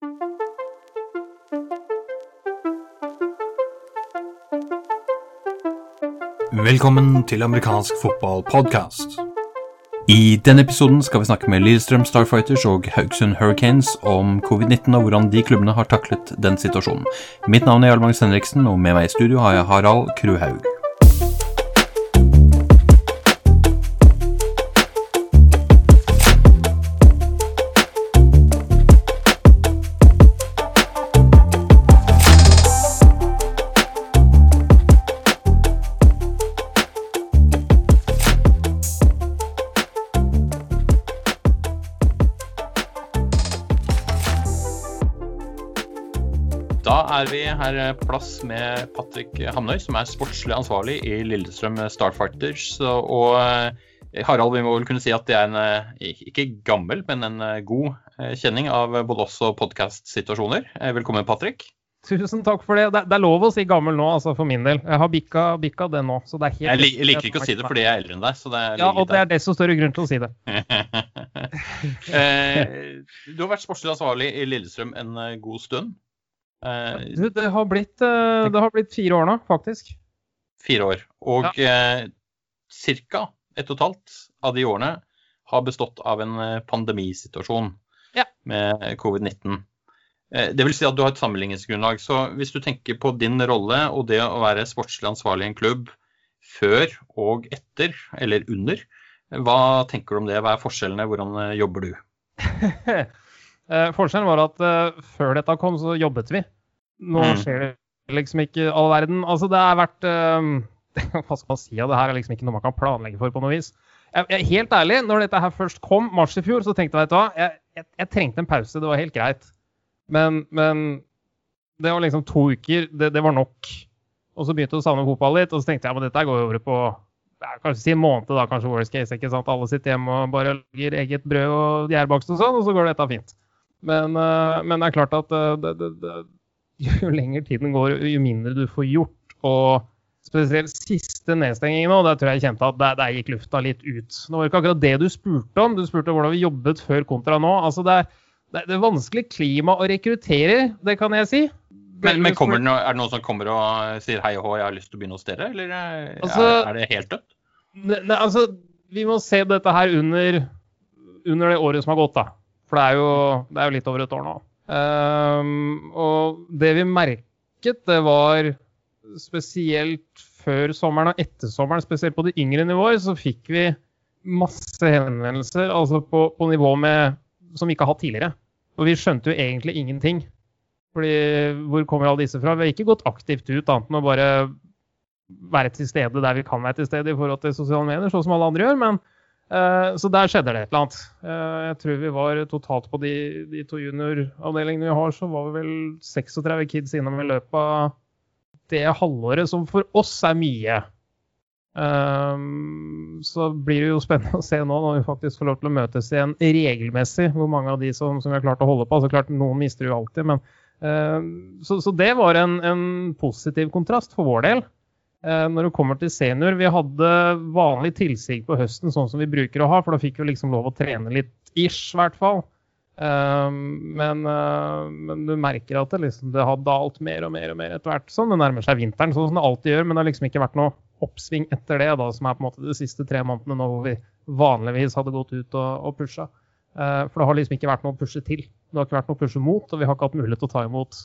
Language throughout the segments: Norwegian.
Velkommen til amerikansk fotballpodkast. I denne episoden skal vi snakke med Lillestrøm Starfighters og Haugesund Hurricanes om covid-19 og hvordan de klubbene har taklet den situasjonen. Mitt navn er Jarl Magnus Henriksen, og med meg i studio har jeg Harald Kruhaug. Her på plass med Patrick Hamnøy, som er sportslig ansvarlig i Lillestrøm Starfighters. Og eh, Harald, vi må vel kunne si at det er en eh, ikke gammel, men en eh, god kjenning av både oss og podkast-situasjoner. Velkommen, Patrick. Tusen takk for det. det. Er lov å si gammel nå, altså for min del. Jeg har bikka, bikka det nå. så det er helt... Jeg, lik, liker ikke å si det fordi jeg er eldre enn deg. så det er Ja, og det er desto større grunn til å si det. eh, du har vært sportslig ansvarlig i Lillestrøm en god stund. Eh, du, det, har blitt, uh, det har blitt fire år nå, faktisk. Fire år. Og ja. eh, ca. ett og et halvt av de årene har bestått av en pandemisituasjon ja. med covid-19. Eh, det vil si at du har et sammenligningsgrunnlag. Så hvis du tenker på din rolle og det å være sportslig ansvarlig i en klubb før og etter, eller under, hva tenker du om det? Hva er forskjellene? Hvordan jobber du? Eh, forskjellen var at eh, før dette kom, så jobbet vi. Nå mm. skjer det liksom ikke all verden. Altså, det har vært eh, Hva skal man si av det her? er liksom ikke noe man kan planlegge for på noe vis. Jeg, jeg, helt ærlig, når dette her først kom, mars i fjor, så tenkte jeg vet du hva, jeg, jeg, jeg trengte en pause. Det var helt greit. Men, men det var liksom to uker. Det, det, var nok. Og så begynte jeg å savne fotball litt, og så tenkte jeg men dette går jo over på kanskje si en måned, da, kanskje worst case. ikke sant? Alle sitter hjemme og bare lager eget brød og gjærbakst og sånn, og så går dette fint. Men, uh, men, det er klart at uh, det, det, det, jo lenger tiden går, jo mindre du får gjort. Og spesielt siste nedstenging nå, der tror jeg jeg kjente at der, der, gikk lufta litt ut. Nå var det ikke akkurat det du spurte om. Du spurte hvordan vi jobbet før kontra nå. Altså det, er, det er vanskelig klima å rekruttere, det kan jeg si. Men, men det noe, er det noen som kommer og sier hei og hå, jeg har lyst til å begynne hos dere, eller altså, er, er, det helt dødt? Ne, ne, altså, vi må se dette her under, under det året som har gått, da. For det er jo, det er jo litt over et år nå. Um, og det vi merket, det var spesielt før sommeren og etter sommeren, spesielt på de yngre nivåer, så fikk vi masse henvendelser altså på, på nivå med, som vi ikke har hatt tidligere. Og vi skjønte jo egentlig ingenting. Fordi hvor kommer alle disse fra? Vi har ikke gått aktivt ut annet enn å bare være til stede der vi kan være til stede i forhold til sosiale medier, sånn som alle andre gjør. men så der skjedde det et eller annet. Eh, jeg tror vi var totalt på de, de to junioravdelingene vi har, så var vi vel 36 kids innom i løpet av det halvåret, som for oss er mye. Um, så blir det jo spennende å se nå når vi faktisk får lov til å møtes igjen regelmessig, hvor mange av de som, som vi har klart å holde på. altså klart Noen mister jo alltid, men så, så, det var en, en positiv kontrast for vår del. Eh, når det kommer til senior. Vi hadde vanlig tilsig på høsten, sånn som vi bruker å ha, for da fikk vi liksom lov å trene litt ish, i hvert fall. Eh, men, eh, men, du merker at det, liksom, det har dalt mer og mer og mer etter hvert sånn. det nærmer seg vinteren, sånn som det alltid gjør. Men det har liksom ikke vært noe oppsving etter det, da, som er på en måte de siste tre månedene nå hvor vi vanligvis hadde gått ut og, og pusha. For det har liksom ikke vært noe å pushe til. Det har ikke vært noe å pushe mot, og vi har ikke hatt mulighet til å ta imot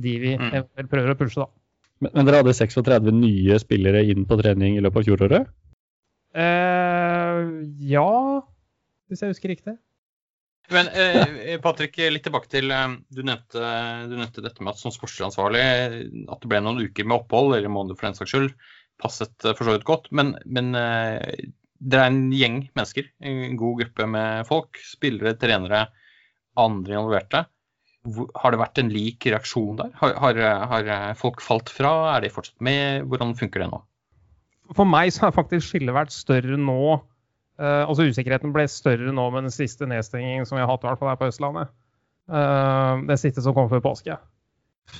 de vi mm. prøver å pushe, da. Men, men, dere hadde 36 nye spillere inn på trening i løpet av fjoråret? Uh, ja, hvis jeg husker riktig. Men eh, Patrick, litt tilbake til eh, du nevnte, du nevnte, dette med at som sportsansvarlig at det ble noen uker med opphold, eller måneder for den saks skyld, passet eh, for så vidt godt. Men, men eh, det er en gjeng mennesker, en god gruppe med folk, spillere, trenere, andre involverte. Har det vært en lik reaksjon der? Har, har, har, folk falt fra? Er de fortsatt med? Hvordan funker det nå? For meg så har faktisk skillet vært større nå. Uh, altså Usikkerheten ble større nå med den siste nedstengingen som vi har hatt i hvert fall her på Østlandet. Uh, det siste som kom før påske.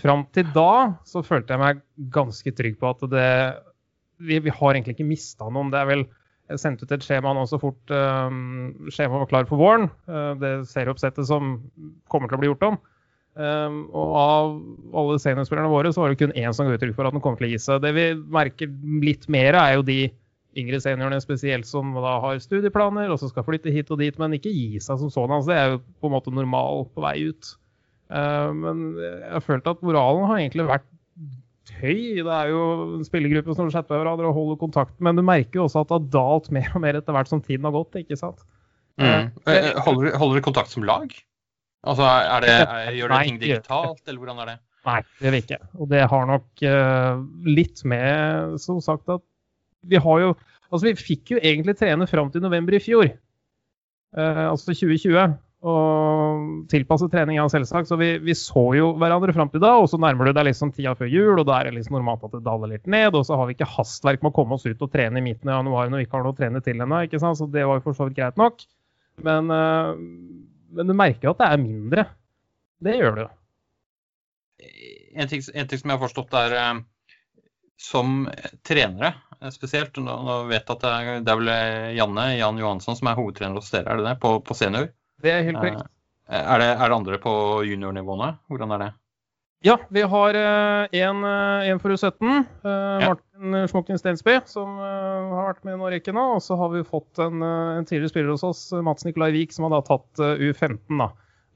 Fram til da så følte jeg meg ganske trygg på at det Vi, vi har egentlig ikke mista noen. Det er vel jeg sendte ut et skjema nå så fort uh, skjemaet var klar for våren. Uh, det serieoppsettet som kommer til å bli gjort om. Um, og av alle seniorspillerne våre så var det kun én som ga uttrykk for at den kommer til å gi seg. Det vi merker litt mer, er jo de yngre seniorene spesielt som da har studieplaner og så skal flytte hit og dit, men ikke gi seg som sånn. Altså, det er jo på en måte normal på vei ut. Uh, men jeg har følt at moralen har egentlig vært høy. Det er jo en spillergruppe som chatter med hverandre og holder kontakt, men du merker jo også at det har dalt mer og mer etter hvert som tiden har gått. ikke sant? Mm. Holder, holder dere kontakt som lag? Altså, er det, er, Gjør dere ting digitalt, eller hvordan er det? Nei, det gjør vi ikke. Og det har nok uh, litt med, som sagt, at vi har jo Altså, vi fikk jo egentlig trene fram til november i fjor. Uh, altså 2020 og tilpasset trening, selvsagt. Så vi, vi, så jo hverandre fram til da, og så nærmer du deg liksom tida før jul, og da er det liksom normalt at det daler litt ned. Og så har vi ikke hastverk med å komme oss ut og trene i midten av januar når vi ikke har noe å trene til ennå. Så det var jo for så vidt greit nok. Men, uh, men, du merker jo at det er mindre. Det gjør du. En ting, en ting som jeg har forstått, er uh, som trenere eh, spesielt. Nå, nå vet jeg at det er, det er vel Janne Jan Johansson som er hovedtrener hos dere, er det det? På, på senior? Det er helt korrekt. Eh, er det, er det andre på juniornivåene? Hvordan er det? Ja, vi har én uh, for U17. Uh, ja. Martin Schmokken Stensby, som har vært med i Norge nå. Og så har vi fått en, en, tidligere spiller hos oss, Mats Nikolai Wiik, som har da tatt U15. da.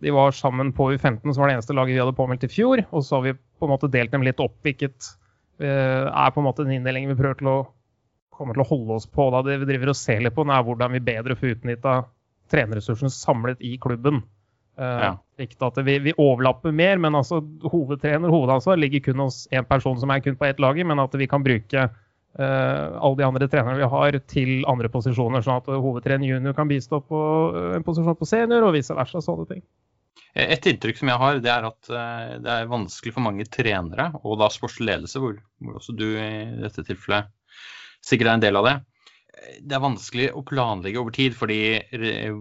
De var sammen på U15, som var det eneste laget vi hadde påmeldt i fjor. Og så har vi på en måte delt dem litt opp, hvilket er på en måte den inndelingen vi prøver til å komme til å holde oss på. da. Det vi driver og ser litt på, er hvordan vi bedre får utnytta trenerressursene samlet i klubben. Uh, ja. at vi, vi, overlapper mer, men altså hovedtrener hovedansvar ligger kun hos én person som er kun på ett lag, men at vi kan bruke uh, alle de andre trenerne vi har til andre posisjoner, sånn at hovedtrener junior kan bistå på uh, en posisjon på senior, og vice versa. Sånne ting. Et inntrykk som jeg har, det er at det er vanskelig for mange trenere, og da sportslig ledelse, hvor, hvor også du i dette tilfellet sikkert er en del av det, det er vanskelig å planlegge over tid, fordi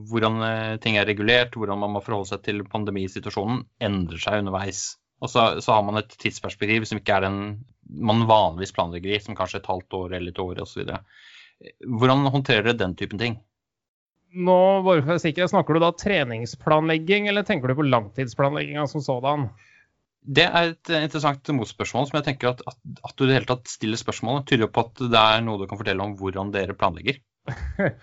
hvordan eh, ting er regulert, hvordan man må forholde seg til pandemisituasjonen, endrer seg underveis. Og så, så har man et tidsperspektiv som ikke er den man vanligvis planlegger i, som kanskje et halvt år eller et år osv. Hvordan håndterer dere den typen ting? Nå, bare for å Snakker du da treningsplanlegging, eller tenker du på langtidsplanlegginga som sådan? Det er et interessant motspørsmål som jeg tenker at, at, at, du i det hele tatt stiller spørsmålet, tyder på at det er noe du kan fortelle om hvordan dere planlegger.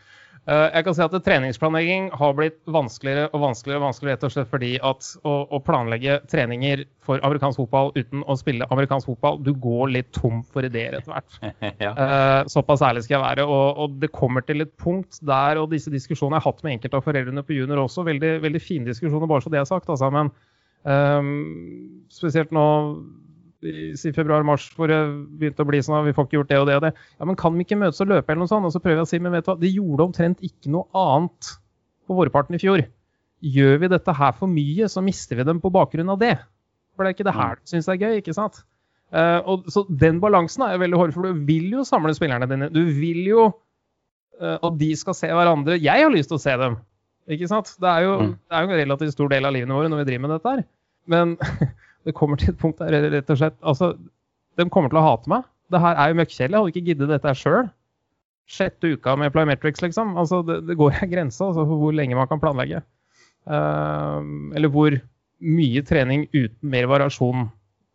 Eh, jeg kan si at Treningsplanlegging har blitt vanskeligere og vanskeligere og vanskeligere rett og slett fordi at å, å, planlegge treninger for amerikansk fotball uten å spille amerikansk fotball, du går litt tom for ideer etter hvert. ja. uh, såpass ærlig skal jeg være. Og, og, det kommer til et punkt der, og disse diskusjonene jeg har hatt med enkelte av foreldrene på junior også, veldig, veldig fine diskusjoner, bare så det er sagt. altså, men Um, spesielt nå i, i februar-mars hvor det begynte å bli sånn at vi får ikke gjort det og det og det. Ja, men kan vi ikke møtes og løpe eller noe sånt? Og så prøver jeg å si, men vet du hva, de gjorde omtrent ikke noe annet på vårparten i fjor. Gjør vi dette her for mye, så mister vi dem på bakgrunn av det. For det er ikke det her du syns er gøy, ikke sant? Uh, og, så den balansen er veldig hård, for du vil jo samle spillerne dine. Du vil jo uh, at de skal se hverandre. Jeg har lyst til å se dem. Ikke sant? Det er, jo, mm. det er jo en relativt stor del av livene våre når vi driver med dette her. Men det kommer til et punkt der rett og slett Altså, de kommer til å hate meg. Det her er jo møkkjedelig. Jeg hadde ikke giddet dette sjøl. Sjette uka med Plyometrics, liksom. Altså, det, det går en grense altså, for hvor lenge man kan planlegge. Uh, eller hvor mye trening uten mer variasjon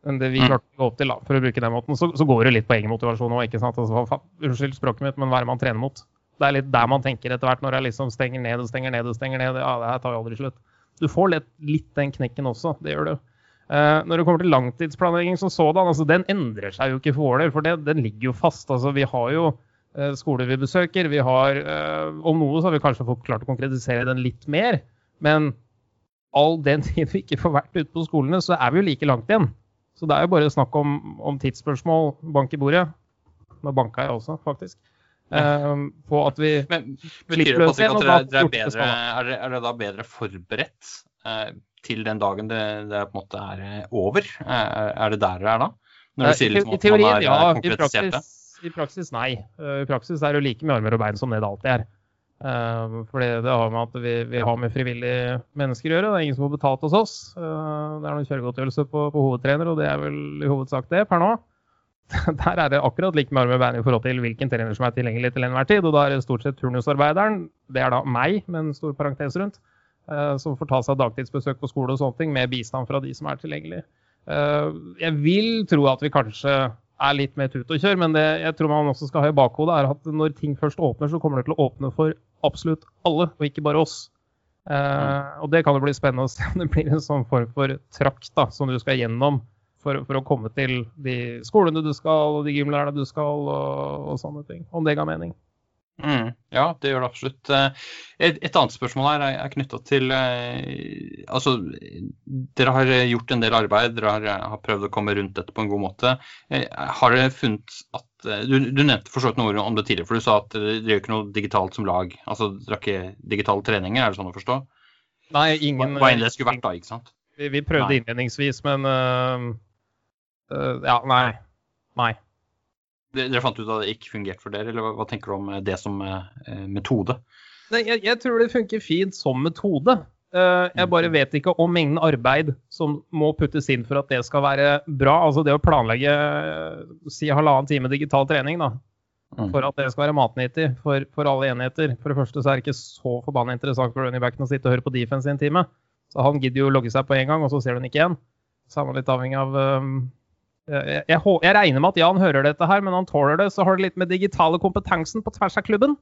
enn det vi mm. klarte å gå opp til, da, for å bruke den måten. Så, så går det litt på egen motivasjon òg, ikke sant. Altså, unnskyld språket mitt, men hva er det man trener mot? Det er litt der man tenker etter hvert, når jeg liksom stenger ned og stenger ned og stenger ned. Ja, det her tar jo aldri slutt. Du får litt, litt den knekken også, det gjør du. Uh, når det kommer til langtidsplanlegging som sådan, altså den endrer seg jo ikke for vår del, for det, den ligger jo fast. Altså, vi har jo uh, skoler vi besøker. Vi har, uh, om noe så har vi kanskje fått klart å konkretisere den litt mer. Men all den tid vi ikke får vært ute på skolene, så er vi jo like langt igjen. Så det er jo bare snakk om, om tidsspørsmål, bank i bordet. Nå banka jeg også, faktisk. Um, på at vi Men Betyr det at dere, dere er, bedre, er, dere, er dere da bedre forberedt uh, til den dagen det, det, på en måte er eh, over? Uh, er det der dere er da? Når du sier liksom I, i er, ja. I praksis, I praksis, nei. Uh, I praksis er det jo like mye armer og bein som det det alltid er. Uh, fordi det har med at vi, vi, har med frivillige mennesker å gjøre. Det er ingen som har betalt hos oss. Uh, det er noen kjøregodtgjørelse på, på hovedtrener, og det er vel i hovedsak det per nå. der er det akkurat mye med bein i forhold til hvilken trener som er tilgjengelig til enhver tid. Og da er det stort sett turnusarbeideren, det er da meg, med en stor parentes rundt, eh, som får ta seg dagtidsbesøk på skole og sånne ting, med bistand fra de som er tilgjengelig. Eh, jeg vil tro at vi kanskje er litt mer tut og kjør, men det jeg tror man også skal ha i bakhodet, er at når ting først åpner, så kommer det til å åpne for absolutt alle, og ikke bare oss. Eh, og det kan jo bli spennende å se om det blir en sånn form for trakt da, som du skal gjennom for, for, å komme til de skolene du skal, og de gymlærerne du skal, og, og sånne ting. Om det ga mening. Mm, ja, det gjør det absolutt. Eh, et, et annet spørsmål her er, er knytta til eh, Altså, dere har gjort en del arbeid, dere har, har, prøvd å komme rundt dette på en god måte. Eh, har dere funnet at Du, du nevnte for så vidt noe om det tidligere, for du sa at dere gjør ikke noe digitalt som lag. Altså, dere har ikke digitale treninger, er det sånn å forstå? Nei, ingen Hva enn det skulle vært da, ikke sant? Vi, vi prøvde nei. innledningsvis, men uh, Ja, nei. Nei. Dere fant ut at det ikke fungerte for dere, eller hva, tenker du om det som eh, metode? Nei, jeg, jeg, tror det funker fint som metode. Jeg bare vet ikke om mengden arbeid som må puttes inn for at det skal være bra. Altså det å planlegge si halvannen time digital trening da, mm. for at det skal være matnyttig for, for, alle enheter. For det første så er det ikke så forbanna interessant for running backen å sitte og høre på defense i en time. Så han gidder jo å logge seg på én gang, og så ser du den ikke igjen. Så er man litt avhengig av um, jeg, jeg, jeg, regner med at Jan hører dette her, men han tåler det. Så har det litt med digitale kompetansen på tvers av klubben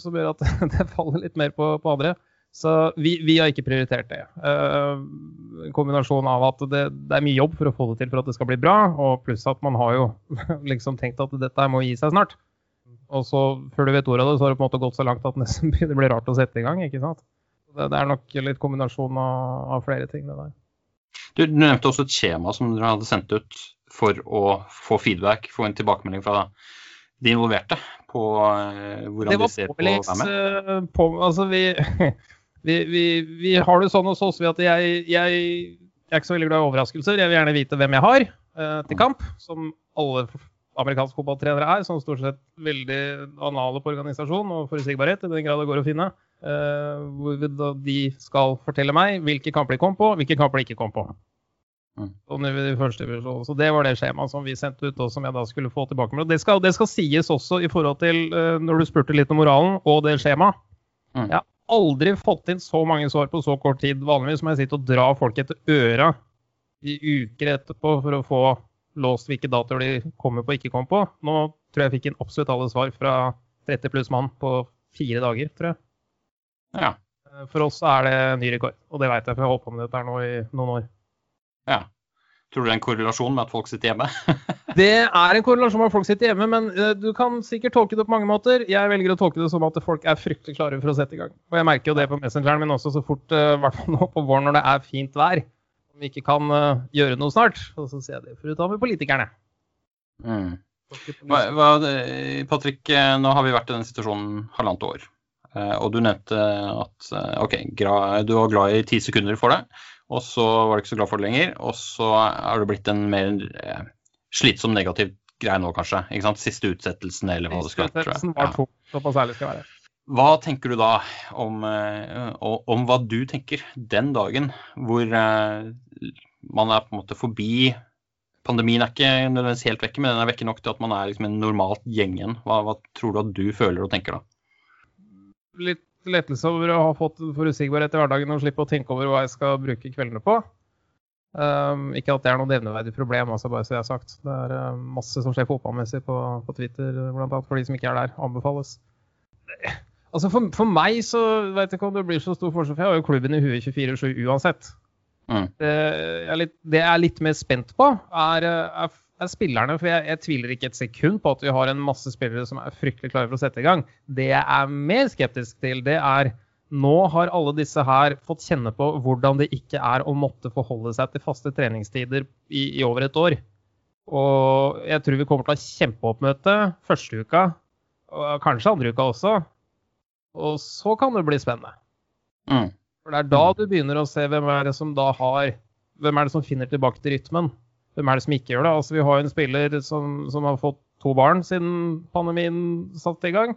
som gjør at det faller litt mer på, på andre. Så vi, vi, har ikke prioritert det. Uh, en kombinasjon av at det, det, er mye jobb for å få det til for at det skal bli bra, og pluss at man har jo liksom tenkt at dette må gi seg snart. Og så, før du vet ordet av det, så har det på en måte gått så langt at nesten det blir rart å sette i gang. ikke sant? Det, det er nok litt kombinasjon av, av flere ting, det der. Du, du nevnte også et skjema som dere hadde sendt ut for å få feedback, få en tilbakemelding fra de involverte på uh, hvordan de ser på med? Uh, på, altså vi, vi, vi, vi, har det sånn hos oss at jeg, jeg, jeg, er ikke så veldig glad i overraskelser. Jeg vil gjerne vite hvem jeg har uh, til kamp, som alle amerikanske fotballtrenere er. Som stort sett veldig anale på organisasjon og forutsigbarhet, i den grad det går å finne. hvor de skal fortelle meg hvilke kamper de kom på, hvilke kamper de ikke kom på. Mm. Sånn i første divisjon. Så Det var det skjemaet som vi sendte ut, og som jeg da skulle få tilbake med. Det skal, det skal sies også i forhold til uh, når du spurte litt om moralen og det skjemaet. Mm. Jeg har aldri fått inn så mange svar på så kort tid. Vanligvis må jeg sitte og dra folk etter øra i uker etterpå for å få låst hvilke datoer de kommer på og ikke kommer på. Nå tror jeg jeg fikk inn absolutt alle svar fra 30 pluss mann på fire dager, tror jeg. Ja. Eh, for oss er det ny rekord, og det vet jeg, for jeg har holdt på med dette her nå i noen år. Ja. Tror du det er en korrelasjon med at folk sitter hjemme? det er en korrelasjon med at folk sitter hjemme, men uh, du kan sikkert tolke det på mange måter. Jeg velger å tolke det som at folk er fryktelig klare for å sette i gang. Og jeg merker jo det på Messengeren, men også så fort, uh, hvert fall nå på våren når det er fint vær, om vi ikke kan uh, gjøre noe snart. Og så sier jeg det for å ta med politikerne. Mm. Hva, hva, Patrick, nå har vi vært i den situasjonen halvannet år. Og du nevnte at OK, du var glad i ti sekunder for det. Og så var du ikke så glad for det lenger. Og så har det blitt en mer eh, slitsom negativ greie nå, kanskje. ikke sant? Siste utsettelsen, eller hva det skal være. Utsettelsen var to, såpass ærlig skal være. Hva tenker du da om, eh, om, hva du tenker den dagen hvor eh, man er på en måte forbi Pandemien er ikke nødvendigvis helt vekke, men den er vekke nok til at man er liksom en normalt gjeng igjen. Hva, hva tror du at du føler og tenker da? Litt lettelse over å ha fått forutsigbarhet i hverdagen og slippe å tenke over hva jeg skal bruke kveldene på. Um, ikke at det er noe nevneverdig problem, altså bare så jeg har sagt. Det er uh, masse som skjer fotballmessig på, på Twitter, annet for de som ikke er der. Anbefales. Altså for, for meg så vet jeg ikke om det blir så stor forskjell, for jeg har jo klubben i huet 24-7 uansett. Mm. Det, jeg litt, det, jeg er litt mer spent på, er, er er spillerne. For jeg, jeg, tviler ikke et sekund på at vi har en masse spillere som er fryktelig klare for å sette i gang. Det jeg er mer skeptisk til, det er nå har alle disse her fått kjenne på hvordan det ikke er å måtte forholde seg til faste treningstider i, i over et år. Og jeg tror vi kommer til å ha kjempeoppmøte første uka, og kanskje andre uka også. Og så kan det bli spennende. Mm. For det er da du begynner å se hvem er det som da har Hvem er det som finner tilbake til rytmen? Hvem er det som ikke gjør det? Altså, vi har jo en spiller som, som, har fått to barn siden pandemien satte i gang.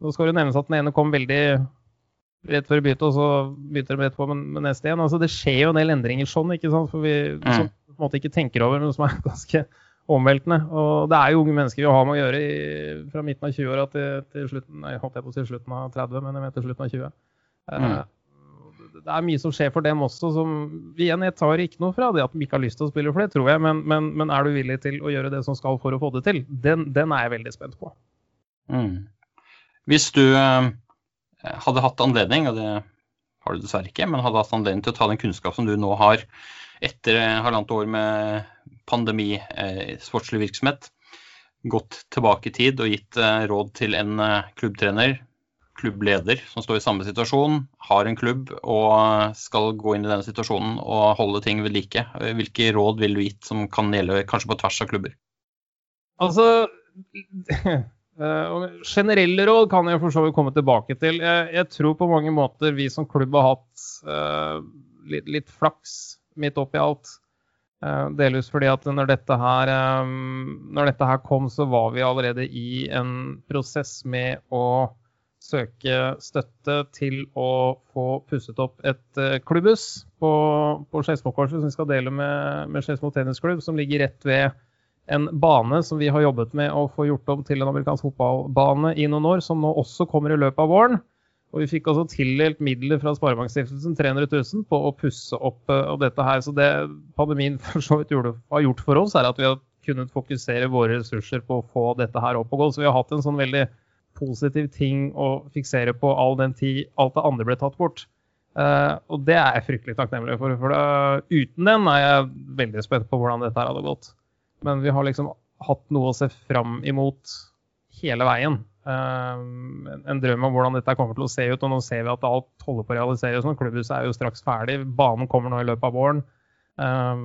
Nå skal det nevnes at den ene kom veldig rett før byttet, og så begynte de rett på med, med neste igjen. Altså, det skjer jo en del endringer sånn, ikke sant? for vi mm. som på en måte ikke tenker over, men som er ganske omveltende. Og det er jo unge mennesker vi har med å gjøre i, fra midten av 20-åra til, til, slutten nei, holdt jeg på å si slutten av 30, men jeg mente slutten av 20. Mm. Det er mye som skjer for dem også. som igjen, Jeg tar ikke noe fra det at de ikke har lyst til å spille, for det tror jeg. Men, men, men er du villig til å gjøre det som skal for å få det til? Den, den er jeg veldig spent på. Mm. Hvis du eh, hadde hatt anledning, og det har du dessverre ikke, men hadde hatt anledning til å ta den kunnskap som du nå har etter halvannet år med pandemi, eh, sportslig virksomhet, gått tilbake i tid og gitt eh, råd til en eh, klubbtrener, klubbleder, som står i samme situasjon, har en klubb og skal gå inn i denne situasjonen og holde ting ved like. Hvilke råd ville du gitt som kan gjelde kanskje på tvers av klubber? Altså Uh, generelle råd kan jeg for så vidt komme tilbake til. Jeg, tror på mange måter vi som klubb har hatt uh, litt, litt, flaks midt oppi alt. Uh, delvis fordi at når dette, her, når dette her kom, så var vi allerede i en prosess med å søke støtte til å få pusset opp et klubbhus på, på Skedsmokorset som vi skal dele med, med Skedsmo tennisklubb, som ligger rett ved en bane som vi har jobbet med å få gjort om til en amerikansk fotballbane i noen år, som nå også kommer i løpet av våren. Og vi fikk også tildelt midler fra Sparebankstiftelsen, 300 000, på å pusse opp uh, dette her. Så det pandemien for så vidt har gjort for oss, er at vi har kunnet fokusere våre ressurser på å få dette her opp og gå. Så vi har hatt en sånn veldig positiv ting å fiksere på all den tid alt det andre ble tatt bort. Uh, og det er jeg fryktelig takknemlig for. For det, uten den er jeg veldig spent på hvordan dette her hadde gått. Men vi har liksom hatt noe å se fram imot hele veien. Uh, en drøm om hvordan dette kommer til å se ut. Og nå ser vi at alt holder på å realiseres. Klubbhuset er jo straks ferdig. Banen kommer nå i løpet av våren. Uh,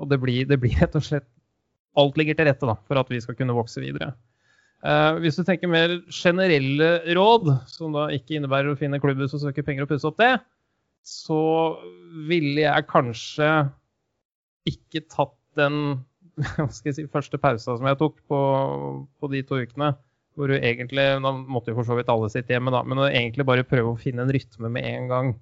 og det blir, det blir, rett og slett Alt ligger til rette da, for at vi skal kunne vokse videre. Uh, hvis du tenker mer generelle råd, som da ikke innebærer å finne klubbhus og søke penger og pusse opp det, så ville jeg kanskje ikke tatt den si, første pausa som jeg tok på, på, de to ukene, hvor du egentlig Da måtte jo for så vidt alle sitte hjemme, da, men egentlig bare prøve å finne en rytme med en gang.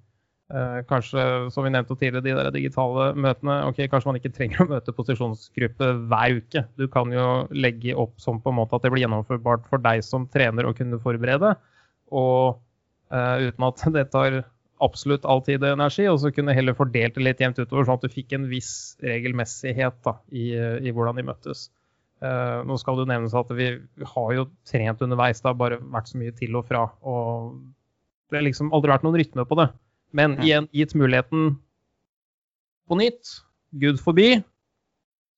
Eh, kanskje, som vi nevnte tidligere, de der digitale møtene. ok, Kanskje man ikke trenger å møte posisjonsgruppe hver uke. Du kan jo legge opp sånn på en måte at det blir gjennomførbart for deg som trener å kunne forberede. Og uh, uten at det tar absolutt all tid og energi, og så kunne heller fordelt det litt jevnt utover, sånn at du fikk en viss regelmessighet da, i, i, hvordan de møttes. Uh, nå skal det nevnes at vi har jo trent underveis, det har bare vært så mye til og fra. og Det har liksom aldri vært noen rytme på det. Men igjen, gitt muligheten på nytt, gud forbi,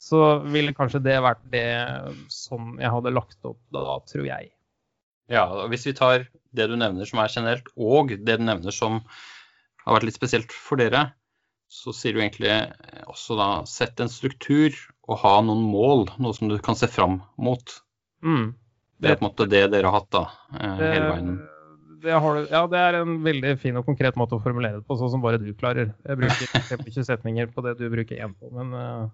så ville kanskje det vært det som jeg hadde lagt opp da, tror jeg. Ja, og Hvis vi tar det du nevner som er generelt, og det du nevner som har vært litt spesielt for dere, så sier du egentlig også da sett en struktur og ha noen mål, noe som du kan se fram mot. Mm. Det er på en måte det dere har hatt da, eh, hele veien. Det har, ja, det er en veldig fin og konkret måte å formulere det på, sånn som bare du klarer. Jeg bruker ikke setninger på det du bruker én på, men uh,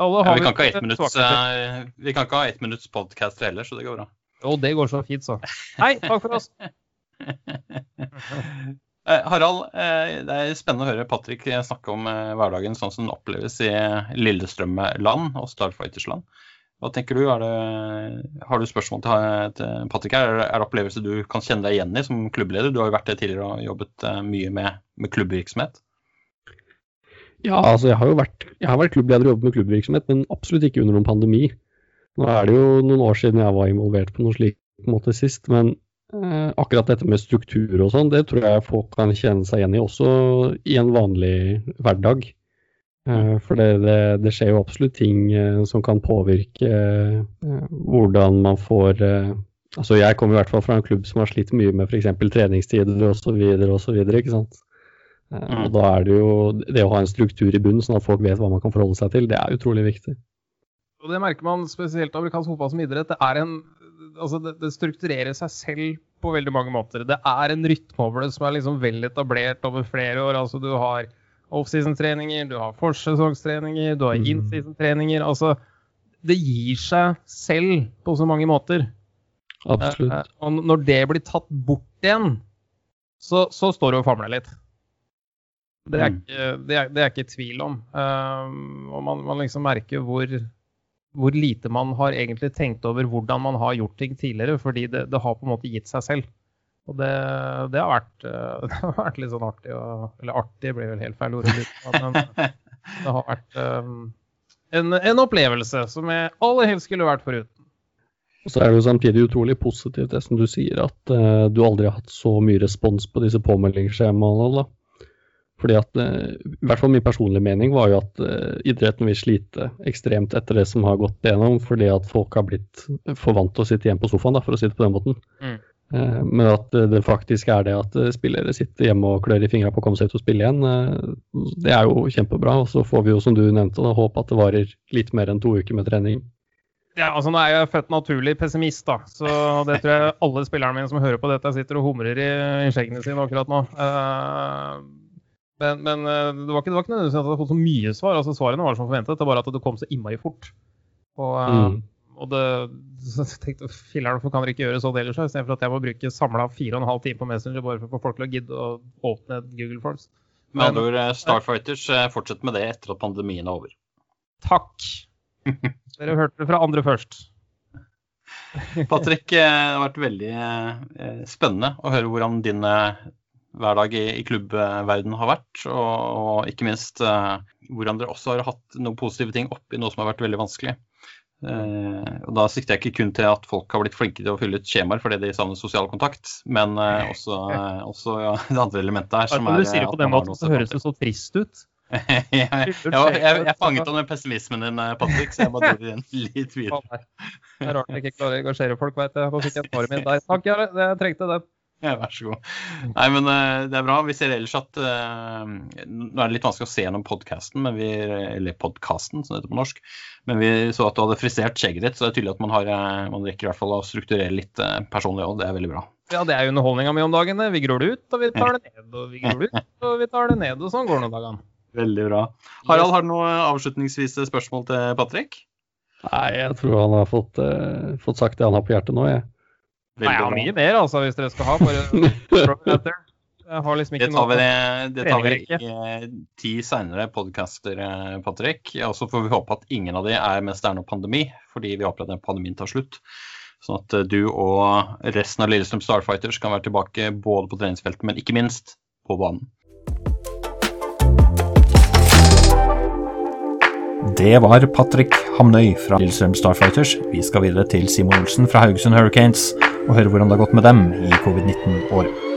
alle har ja, vi, kan vi, minutts, uh, vi kan ikke ha ett minutts podkast heller, så det går bra. Og det går så fint, så. Hei, takk for oss. Eh, Harald, det er spennende å høre Patrick snakke om hverdagen sånn som den oppleves i Lillestrøm-land og Starfighters-land. Hva tenker du? Det, har du spørsmål til, Patrick her? Er det opplevelser du kan kjenne deg igjen i som klubbleder? Du har jo vært det tidligere og jobbet mye med, med klubbvirksomhet. Ja, altså jeg har jo vært, jeg har vært klubbleder og jobbet med klubbvirksomhet, men absolutt ikke under noen pandemi. Nå er det jo noen år siden jeg var involvert på noe slik måte sist, men eh, akkurat dette med struktur og sånn, det tror jeg folk kan kjenne seg igjen i også i en vanlig hverdag. Eh, for det, det, det, skjer jo absolutt ting eh, som kan påvirke eh, hvordan man får Altså jeg kommer i hvert fall fra en klubb som har slitt mye med f.eks. treningstider osv. osv. ikke sant. Mm. Og da er det jo det å ha en struktur i bunnen, sånn at folk vet hva man kan forholde seg til, det er utrolig viktig. Og det merker man spesielt amerikansk fotball som idrett. Det, er en, altså det, det, strukturerer seg selv på veldig mange måter. Det er en rytme over det som er liksom vel etablert over flere år. Altså du har offseason-treninger, du har forsesongstreninger, du har mm. in-season-treninger. Altså det gir seg selv på så mange måter. Absolutt. Eh, og når det blir tatt bort igjen, så, så står det og famler litt. Det er, mm. ikke, det, er, det er ikke tvil om. Um, og man, man liksom merker hvor hvor lite man har egentlig tenkt over hvordan man har gjort ting tidligere, fordi det, det har på en måte gitt seg selv. Og det, det, har vært, eh, det, har vært, litt sånn artig og, Eller artig blir vel helt feil ord, men det har vært um, en, en, opplevelse som jeg aller helst skulle vært foruten. Og så er det jo samtidig utrolig positivt det som du sier, at uh, du aldri har hatt så mye respons på disse påmeldingsskjemaene. da. Fordi at, uh, I hvert fall min personlige mening var jo at uh, idretten vil slite ekstremt etter det som har gått gjennom, fordi at folk har blitt for vant til å sitte hjemme på sofaen, da, for å si det på den måten. Mm. Uh, men at det faktisk er det at spillere sitter hjemme og klør i fingra på å komme seg ut og spille igjen, det er jo kjempebra. Og så får vi jo, som du nevnte, da, håpe at det varer litt mer enn to uker med trening. Ja, altså Nå er jeg født naturlig pessimist, da. Så det tror jeg alle spillerne mine som hører på dette, sitter og humrer i, i skjeggene sine akkurat nå. Men, men det, var ikke, det var ikke nødvendigvis at jeg hadde fått så mye svar. altså Svarene var som forventet. Det var at det kom så innmari fort. Og, mm. Og det, så jeg tenkte filler'n, hvorfor kan dere ikke gjøre sånn ellers? Istedenfor at jeg må bruke samla fire og en halv time på Messenger bare for å få folk til å gidde å åpne Google Forms. Med andre ord, Starfighters fortsett med det etter at pandemien er over. Takk. Dere hørte det fra andre først. Patrick, eh, det har vært veldig eh, spennende å høre hvordan din eh, hverdag i, klubbverden har vært. Og ikke minst hvordan dere også har hatt noen positive ting oppi noe som har vært veldig vanskelig. Og Da sikter jeg ikke kun til at folk har blitt flinke til å fylle ut skjemaer fordi de savner sosial kontakt, men også, også ja, det andre elementet her. som er... Du sier det på den måten, så høres det så trist ut jeg, jeg, jeg, fanget av den pessimismen din, eh, Patrick, så jeg bare dro den litt videre. Det er rart jeg ikke klarer å engasjere folk, veit jeg. Nå fikk jeg svaret mitt der. Takk, Jarle. Jeg trengte det. Ja, vær så god. Nei, men uh, det er bra. Vi ser ellers at uh, Nå er det litt vanskelig å se gjennom podkasten, eller podkasten, som det heter på norsk. Men vi så at du hadde frisert skjegget ditt, så det er tydelig at man, har, uh, man rekker i hvert fall å strukturere litt personlig òg. Det er veldig bra. Ja, det er jo underholdninga mi om dagen. Vi gror det ut, og vi tar det ned. Og vi gror det ut, og vi tar det ned. Og sånn går det noen dagene. Veldig bra. Harald, har du noe avslutningsvis spørsmål til Patrick? Nei, jeg tror han har fått, uh, fått sagt det han har på hjertet nå, jeg. Nei, jeg har mye mer, altså, hvis dere skal ha. Bare Jeg har liksom ikke det tar vi, det tar vi i ti seinere podcaster, eh, Patrick. Og så får vi håpe at ingen av de er mens det er noe pandemi, fordi vi håper at den pandemien tar slutt. Sånn at eh, du og resten av Lillestrøm Starfighters kan være tilbake både på treningsfeltet, men ikke minst på banen. Det var Patrick Hamnøy fra Lillestrøm Starfighters. Vi skal videre til Simon Olsen fra Haugesund Hurricanes og høre hvordan det har gått med dem i covid-19-året.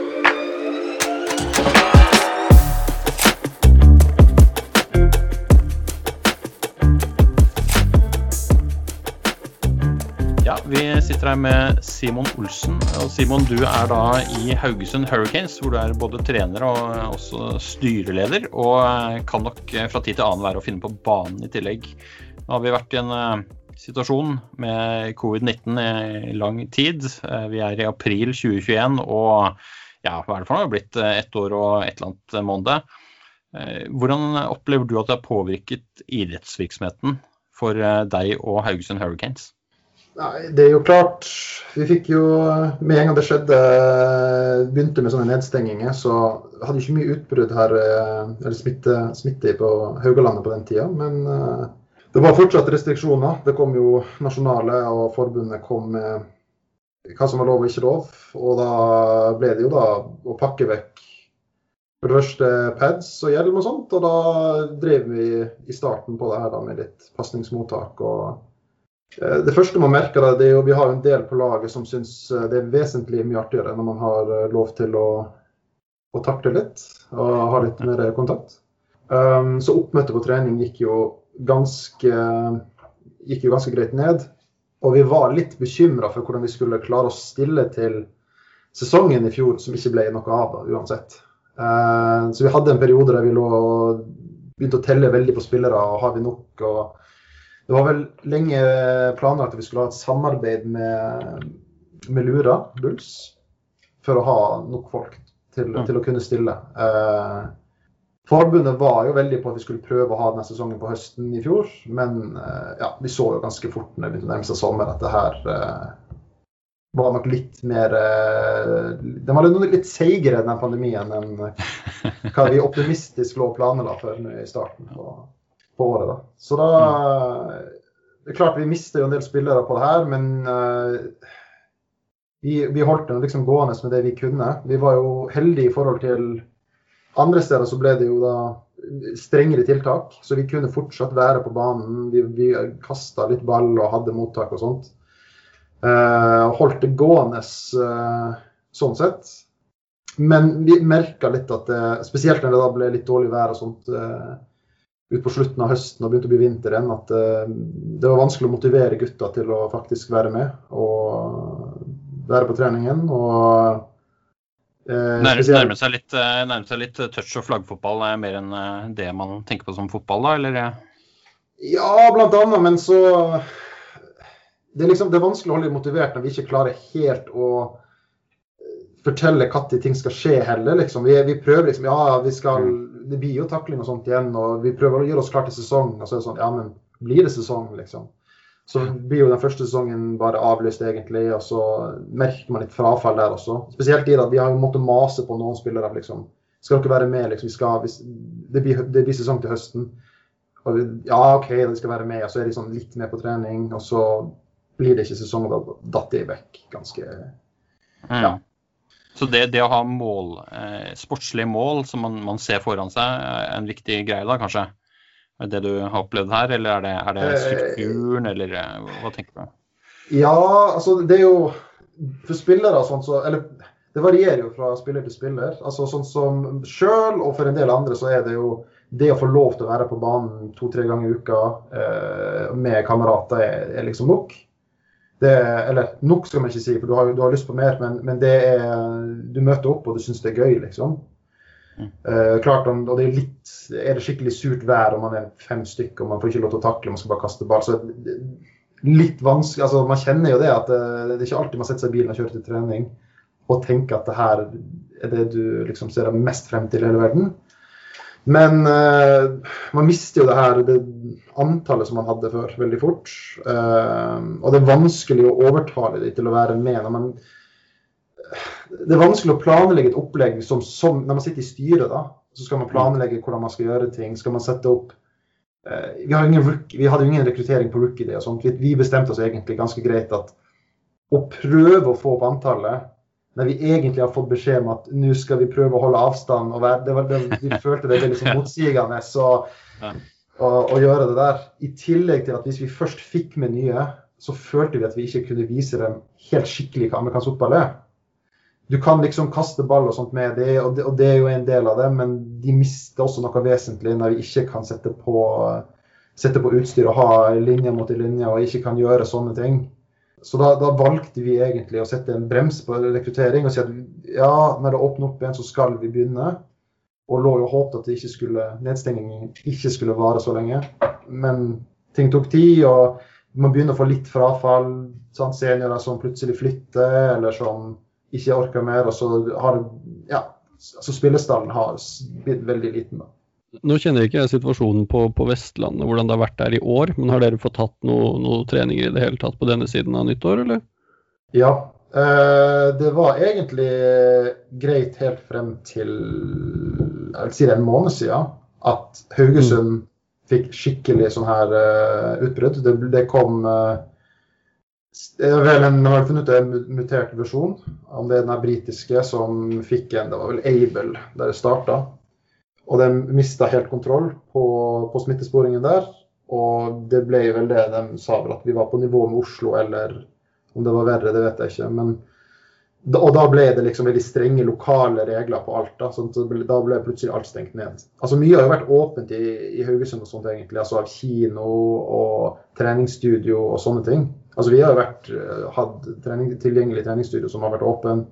Sitter her med Simon Olsen. og Simon, du er da i Haugesund Hurricanes, hvor du er både trener og også styreleder. Og kan nok fra tid til annen være å finne på banen i tillegg. Nå har vi vært i en eh, situasjon med covid-19 i lang tid. Eh, vi er i april 2021, og ja, hva er det for noe? Det har blitt eh, ett år og et eller annet måned. Hvordan opplever du at det har påvirket idrettsvirksomheten for deg og Haugesund Hurricanes? Nei, det er jo klart. Vi fikk jo Med en gang det skjedde, begynte med sånne nedstenginger, så hadde vi ikke mye utbrudd her, eh, eller smitte, smitte på Haugalandet på den tida. Men uh, det var fortsatt restriksjoner. Det kom jo nasjonale, og forbundet kom med hva som var lov og ikke lov. Og da ble det jo da å pakke vekk for det første pads og hjelm og sånt. Og da drev vi i starten på det her da med litt pasningsmottak. og Eh, det første man merker, det er jo vi har en del på laget som syns eh, det er vesentlig mye artigere når man har eh, lov til å, å takle litt og ha litt mer kontakt. Um, så oppmøtet på trening gikk jo, ganske, gikk jo ganske greit ned. Og vi var litt bekymra for hvordan vi skulle klare å stille til sesongen i fjor, som ikke ble noe av da, uansett. Uh, så vi hadde en periode der vi lå og begynte å telle veldig på spillere. og Har vi nok? og det var vel lenge planlagt at vi skulle ha et samarbeid med, med Lura Bulls for å ha nok folk til, mm. til å kunne stille. Eh, forbundet var jo veldig på at vi skulle prøve å ha denne sesongen på høsten i fjor, men eh, ja, vi så jo ganske fort når det begynte å nærme seg sommer at det her eh, var nok litt mer eh, Den var litt seigere, den pandemien, enn hva vi optimistisk lå og planla for i starten. på på året. Da. Så da Det er klart vi mister jo en del spillere på det her, men uh, vi, vi holdt det liksom gående med det vi kunne. Vi var jo heldige i forhold til andre steder så ble det jo da strengere tiltak, så vi kunne fortsatt være på banen. Vi, vi kasta litt ball og hadde mottak og sånt. Uh, holdt det gående uh, sånn sett. Men vi merka litt at det, spesielt når det da ble litt dårlig vær og sånt uh, utpå slutten av høsten og begynte å bli vinter igjen, at det var vanskelig å motivere gutta til å faktisk være med og være på treningen. og Eh, nærmer, seg litt, eh, nærmer seg litt touch og flaggfotball er mer enn eh, det man tenker på som fotball, da? eller? Ja, blant annet, men så det er, liksom, det er vanskelig å holde motivert når vi ikke klarer helt å fortelle når ting skal skje heller. Liksom. Vi, vi, prøver liksom Ja, vi skal mm. Det blir jo takling og sånt igjen, og vi prøver å gjøre oss klar til sesong. Og så er det sånn Ja, men blir det sesong, liksom? Så blir jo den første sesongen bare avlyst, egentlig. Og så merker man litt frafall der også. Spesielt i at vi har jo måttet mase på noen spillere. liksom. Skal dere være med? liksom, skal, hvis, det, blir, det, blir, sesong til høsten. Og, ja, OK, de skal være med. Og så er de sånn litt med på trening. Og så blir det ikke sesong, og da datt de vekk ganske mm. Ja. Så det, det, å ha mål, eh, sportslige mål som man, man, ser foran seg, er en viktig greie da, kanskje? Er det du har opplevd her, eller er det, er det eh, strukturen, eller eh, hva tenker du? Ja, altså det er jo For spillere sånn så Eller det varierer jo fra spiller til spiller. Altså sånn som Sjøl og for en del andre så er det jo det å få lov til å være på banen to-tre ganger i uka eh, med kamerater er, er liksom nok. Det, eller nok skal man ikke si, for du har, du har lyst på mer, men, men det er, du møter opp og du syns det er gøy, liksom. Uh, klart om, og det er, litt, er det skikkelig surt vær og man er fem stykker og man får ikke lov til å takle, man skal bare kaste ball. så litt vanskelig, altså Man kjenner jo det at det, eh, det er ikke alltid man setter seg i bilen og kjører til trening og tenker at det her er det du liksom ser mest frem til i hele verden. Men uh, man mister jo det her det antallet som man hadde før, veldig fort. Uh, og det er vanskelig å overtale dem til å være med. når man det er vanskelig å planlegge et opplegg som, som når man sitter i styret. da, Så skal man planlegge hvordan man skal gjøre ting. Skal man sette opp uh, vi, rookie, vi, hadde jo ingen rekruttering på rookie day og sånt. Vi, vi, bestemte oss egentlig ganske greit at å prøve å få opp antallet når vi egentlig har fått beskjed om at nå skal vi prøve å holde avstand og være, det var, det, Vi følte det ble liksom motsigende så, å, å gjøre det der. I tillegg til at hvis vi først fikk med nye, så følte vi at vi ikke kunne vise dem helt skikkelig hva amerikansk fotball er du kan liksom kaste ball og sånt med det og, det, og det er jo en del av det, men de mister også noe vesentlig når vi ikke kan sette på, sette på utstyr og ha linje mot linje og ikke kan gjøre sånne ting. Så da, da, valgte vi egentlig å sette en brems på rekruttering og si at ja, når det åpner opp igjen, så skal vi begynne. Og lå jo håpet at ikke skulle, nedstengingen ikke skulle vare så lenge. Men ting tok tid, og man begynner å få litt frafall. Sant? Seniorer som plutselig flytter, eller som ikke orker mer. Og så har ja, så spillestallen har blitt veldig liten. da. Nå kjenner ikke jeg situasjonen på, på, Vestlandet, hvordan det har vært der i år. Men har dere fått tatt noen noe treninger i det hele tatt på denne siden av nyttår, eller? Ja. Eh, det var egentlig greit helt frem til jeg vil si det en måned siden at Haugesund mm. fikk skikkelig sånn her uh, utbrudd. Det, det kom uh, Vel, en har funnet ut en mutert versjon. Om det er den britiske som fikk en Det var vel Able der det starta. Og de mista helt kontroll på, på, smittesporingen der. Og det ble vel det de sa vel at vi var på nivå med Oslo, eller om det var verre, det vet jeg ikke. men og da ble det liksom veldig strenge lokale regler på alt. Da, sånn da ble plutselig alt stengt ned. Altså Mye har jo vært åpent i, i Haugesund og sånt egentlig. altså Av kino og treningsstudio og sånne ting. Altså Vi har jo vært, eh, hatt trening, tilgjengelig treningsstudio som har vært åpen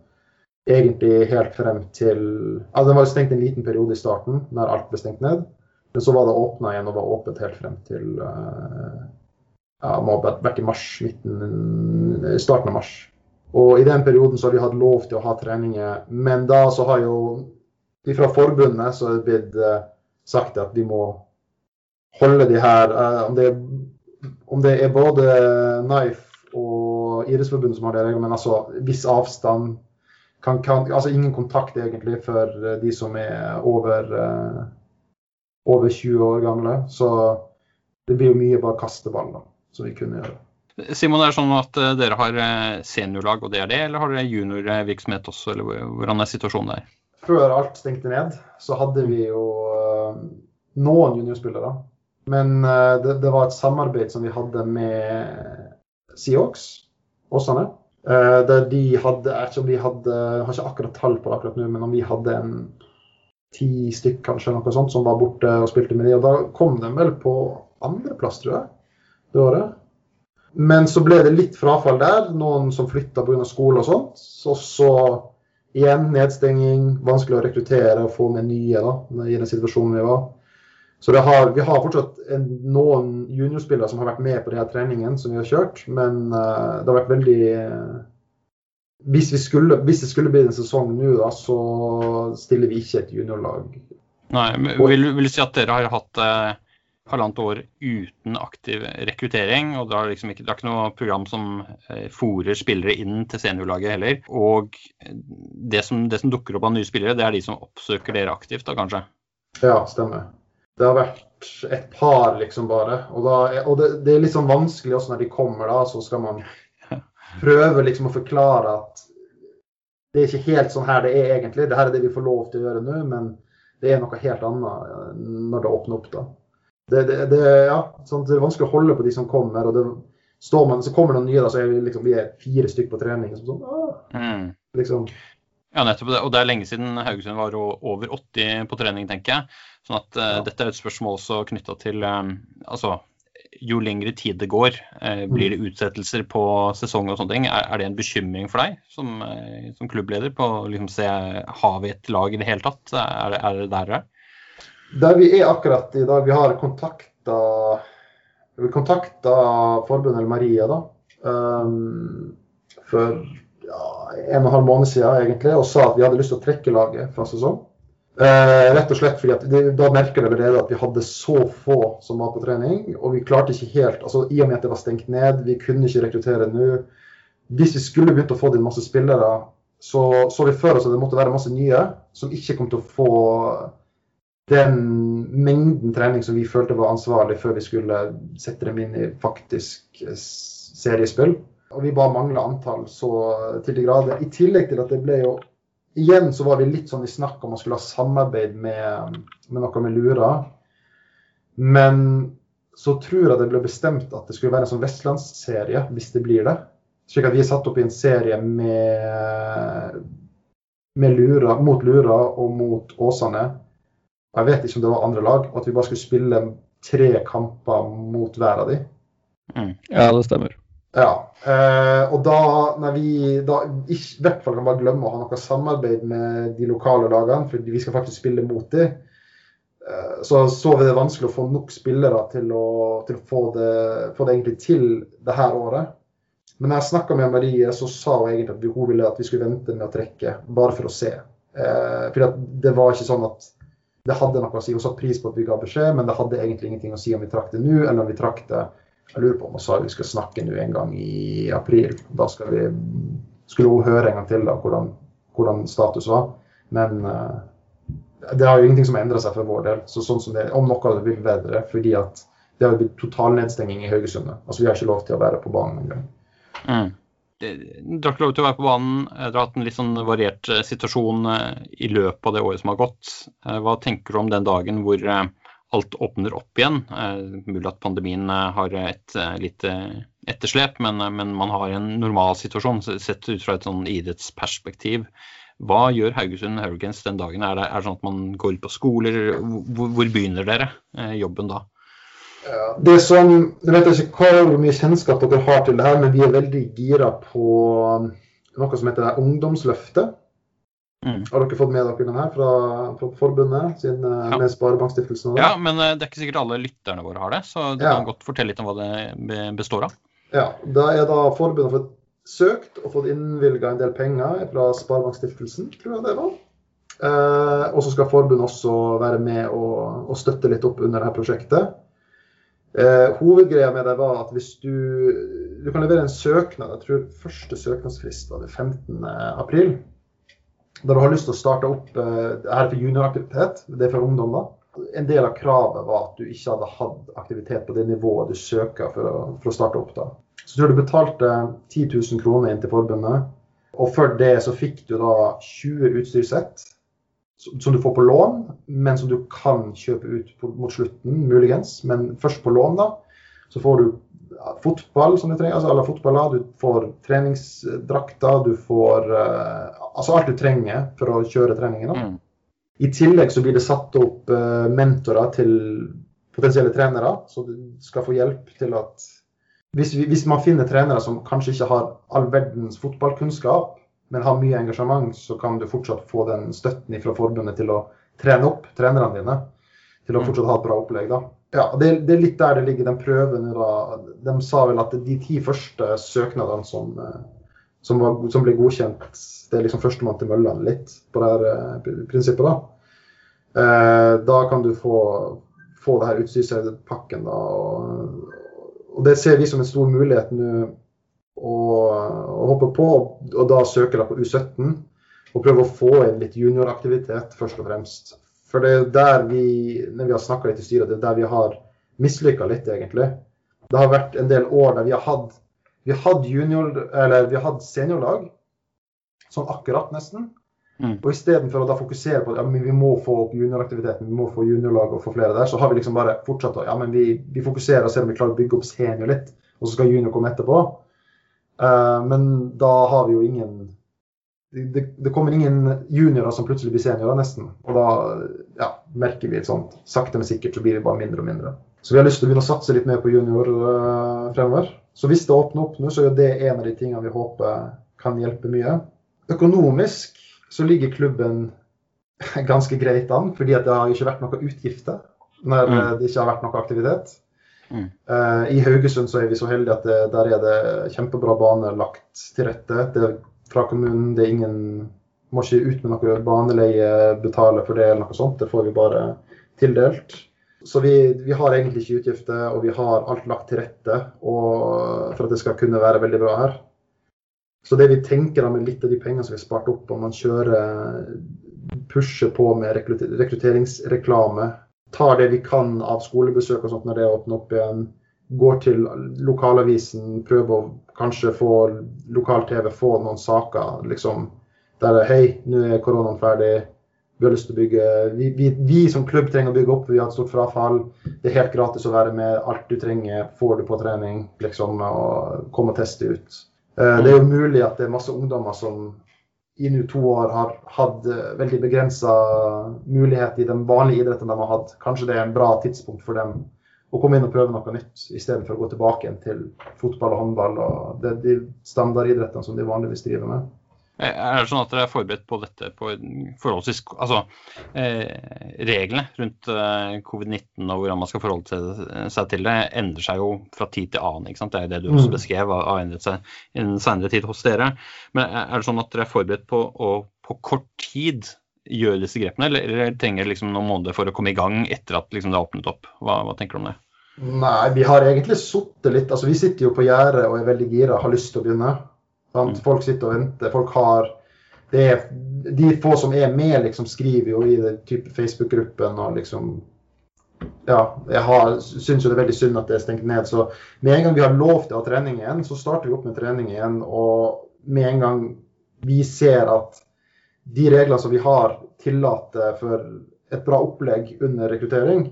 egentlig helt frem til altså Den var stengt en liten periode i starten, når alt ble stengt ned. Men så var det åpna igjen og var åpent helt frem til uh, ja, vært i mars, midten, starten av mars. Og i den perioden så har vi hatt lov til å ha treninger. Men da så har jo fra forbundet så er det blitt uh, sagt at vi må holde de her uh, om, det er, om, det er, både Knife og Idrettsforbundet som har det, men altså viss avstand kan, kan, Altså ingen kontakt egentlig for uh, de som er over, over 20 år gamle. Så det blir jo mye bare kasteballer som vi kunne gjøre. Simon, er det sånn at eh, dere har eh, seniorlag, og det er det, eller har dere juniorvirksomhet også, eller hvordan er situasjonen der? Før alt stengte ned, så hadde vi jo noen juniorspillere. Men det, det, var et samarbeid som vi hadde med Seahawks, Åsane. Uh, der de hadde, jeg vet ikke om de hadde, jeg har ikke akkurat tall på det akkurat nå, men om vi hadde en ti stykk kanskje, noe sånt, som var borte og spilte med de, og Da kom de vel på andreplass, tror jeg, det året. Men så ble det litt frafall der. Noen som flytta pga. skole og sånt. Og så igjen nedstenging, vanskelig å rekruttere og få med nye da, i den situasjonen vi var. Så har, vi har fortsatt en, noen juniorspillere som har vært med på denne treningen som vi har kjørt, men uh, det har vært veldig uh, hvis, skulle, hvis, det skulle bli en sesong nå, da, så stiller vi ikke et juniorlag. Nei, men vil, vil du si at dere har hatt uh halvannet år uten aktiv rekruttering. og Det er, liksom ikke, det er ikke noe program som uh, fòrer spillere inn til seniorlaget heller. Og det som, det som, dukker opp av nye spillere, det er de som oppsøker dere aktivt, da kanskje? Ja, stemmer. Det har vært et par, liksom, bare. Og, da, og det, det, er litt sånn vanskelig også når de kommer, da, så skal man prøve liksom å forklare at det er ikke helt sånn her det er egentlig. Det her er det vi får lov til å gjøre nå, men det er noe helt annet når det åpner opp. da det, det, det, ja, sånn, det, er vanskelig å holde på de som kommer. og det står man, Så kommer det noen nye, da, så er vi, liksom, vi er fire stykker på trening. Sånn, mm. liksom. Ja, nettopp det. Og det er lenge siden Haugesund var over 80 på trening, tenker jeg. Sånn at uh, ja. dette er et spørsmål også knytta til um, altså, jo lengre tid det går, uh, blir det mm. utsettelser på sesong og sånne ting. Er, er det en bekymring for deg som, uh, som klubbleder på å liksom, se har vi et lag i det hele tatt? Er er det der det er? Der vi er akkurat i dag, vi har kontakta vi kontakta forbundet eller Maria da, um, for ja, en og en halv måned siden egentlig, og sa at vi hadde lyst til å trekke laget fra sesong. Eh, rett og slett fordi det, Da merka vi allerede at vi hadde så få som var på trening. Og vi klarte ikke helt altså I og med at det var stengt ned, vi kunne ikke rekruttere nå. Hvis vi skulle begynt å få inn masse spillere, så så vi for oss at det måtte være masse nye som ikke kom til å få den mengden trening som vi følte var ansvarlig før vi skulle sette dem inn i faktisk eh, seriespill. Og vi bare mangla antall så til de grader. I tillegg til at det ble jo Igjen så var vi litt sånn i snakk om man skulle ha samarbeid med, med noe med Lura. Men så tror jeg det ble bestemt at det skulle være en sånn vestlandsserie, hvis det blir det. Slik at vi er satt opp i en serie med, med Lura, mot Lura og mot Åsane jeg vet ikke om det var andre lag, og at vi bare skulle spille tre kamper mot hver av de. Mm. Ja, det stemmer. Ja, eh, og da når vi da i hvert fall kan bare glemme å ha noe samarbeid med de lokale lagene, for vi skal faktisk spille mot dem, eh, så så vi det vanskelig å få nok spillere til å, til å få, det, få, det, egentlig til det her året. Men når jeg snakka med Marie, så sa hun egentlig at hun ville at vi skulle vente med å trekke, bare for å se. Eh, for det var ikke sånn at det hadde noe å si. Hun satte pris på at vi ga beskjed, men det hadde egentlig ingenting å si om vi trakk det nå, eller om vi trakk det Jeg lurer på om hun sa vi skal snakke nå en gang i april. Da vi, skulle hun høre en gang til da, hvordan, hvordan status var. Men uh, det har jo ingenting som har endra seg for vår del. Så sånn som det, om noe hadde blitt bedre, fordi at det har blitt totalnedstenging i Haugesund. Altså Vi har ikke lov til å være på banen engang. Mm. Ikke lov til å være på banen. Dere har hatt en litt sånn variert eh, situasjon eh, i løpet av det året som har gått. Eh, hva tenker du om den dagen hvor alt åpner opp igjen? Mulig at pandemien har et lite etterslep, men, men man har en normal situasjon sett ut fra et sånn idrettsperspektiv. Hva gjør Haugesund Hurricanes den dagen? Er det, er det sånn at man går ut på skoler? Hvor, hvor begynner dere jobben da? Det som, Jeg vet ikke hvor mye kjennskap dere har til det her, men vi er veldig gira på noe som heter Ungdomsløftet. Mm. Har dere fått med dere den her fra, fra forbundet sin, uh, ja. med Sparebankstiftelsen? Ja, men uh, det er ikke sikkert alle lytterne våre har det, så du ja. kan godt fortelle litt om hva det består av. Ja, Da er da forbundet fått søkt og fått innvilga en del penger fra Sparebankstiftelsen, tror jeg det var. Eh, og så skal forbundet også være med og, og støtte litt opp under dette prosjektet. Eh, hovedgreia med det var at hvis du Du kan levere en søknad. Jeg tror første søknadsfrist var det 15. Da du har lyst til å starte opp eh, Det her er for junioraktivitet. Det er for ungdom, da. En del av kravet var at du ikke hadde hatt aktivitet på det nivået du søker for å, for å starte opp. da. Så tror jeg du betalte 10 000 kroner inn til forbundet. Og før det så fikk du da 20 utstyrssett som du får på lån, men som du kan kjøpe ut på, mot slutten, muligens. Men først på lån, da. Så får du fotball som du trenger, altså alle fotballer. Du får treningsdrakter, du får uh, Altså alt du trenger for å kjøre treningene. Mm. I tillegg så blir det satt opp uh, mentorer til potensielle trenere, så du skal få hjelp til at hvis, hvis, man finner trenere som kanskje ikke har all verdens fotballkunnskap, men har mye engasjement, så kan du fortsatt få den støtten fra forbundet til å trene opp trenerne dine. Til å mm. fortsatt ha et bra opplegg. da. Ja, det, det, er litt der det ligger, den prøven. Da. De sa vel at de ti første søknadene som, eh, som, var, som ble godkjent, det er liksom førstemann til mølla litt på det her eh, prinsippet. Da. Eh, da kan du få, få det her utstyrspakken. da, og og det ser vi som en stor mulighet nå å, å, hoppe på, og da søke da på U17. Og prøve å få inn litt junioraktivitet, først og fremst. For det er der vi når vi har snakka litt i styret, det er der vi har mislykka litt, egentlig. Det har vært en del år der vi har hatt, vi hadde, junior, eller vi hadde seniorlag, sånn akkurat nesten. Mm. Og istedenfor å da fokusere på at ja, vi må få opp junioraktiviteten, vi må få juniorlag og få flere der, så har vi liksom bare fortsatt å ja, men vi, vi fokuserer og ser om vi klarer å bygge opp senior litt, og så skal junior komme etterpå. Uh, men da har vi jo ingen det, det, kommer ingen juniorer som plutselig blir seniorer, nesten. Og da ja, merker vi et sånt sakte, men sikkert så blir vi bare mindre og mindre. Så vi har lyst til å begynne å satse litt mer på junior uh, fremover. Så hvis det åpner opp nå, så er det en av de tingene vi håper kan hjelpe mye. Økonomisk så ligger klubben ganske greit an, fordi det har ikke vært noen utgifter når mm. det ikke har vært noe aktivitet. Mm. Uh, I Haugesund så er vi så heldige at det, der er det kjempebra bane lagt til rette. Det er fra kommunen. Det er ingen Må ikke ut med noe baneleie, betale for det eller noe sånt. Det får vi bare tildelt. Så vi, vi har egentlig ikke utgifter, og vi har alt lagt til rette for at det skal kunne være veldig bra her. Så det vi tenker med litt av de pengene som vi har spart opp, om man kjører pusher på med rekrutteringsreklame, tar det vi kan av skolebesøk og sånt når det åpner opp igjen, går til lokalavisen, prøver å kanskje få lokal-TV, få noen saker liksom, der Hei, nå er koronaen ferdig. Vi har lyst til å bygge vi, vi, vi, som klubb trenger å bygge opp, vi har et stort frafall. Det er helt gratis å være med. Alt du trenger, får du på trening. liksom, og Kom og teste ut. Eh, det er jo mulig at det er masse ungdommer som i nå to år har hatt eh, veldig begrensa mulighet i den vanlige idretten de har hatt. Kanskje det er en bra tidspunkt for dem å komme inn og prøve noe nytt, istedenfor å gå tilbake til fotball og håndball og de standardidrettene som de vanligvis driver med. Er det sånn at dere er forberedt på dette på forholdsvis Altså eh, reglene rundt eh, covid-19 og hvordan man skal forholde seg til det, endrer seg jo fra tid til annen. ikke sant? Det er det du også mm. beskrev har endret seg i den senere tid hos dere. Men er det sånn at dere er forberedt på å på kort tid gjøre disse grepene, eller, eller trenger liksom noen måneder for å komme i gang etter at liksom, det har åpnet opp? Hva, hva tenker du om det? Nei, vi har egentlig sittet litt altså Vi sitter jo på gjerdet og er veldig gira, har lyst til å begynne. Sant? Mm. Folk sitter og venter. Folk har det er, De få som er med, liksom skriver jo i den type Facebook-gruppen og liksom Ja, jeg syns jo det er veldig synd at det er stengt ned. Så med en gang vi har lov til å ha trening igjen, så starter vi opp med trening igjen. Og med en gang vi ser at de reglene som vi har, tillater for et bra opplegg under rekruttering,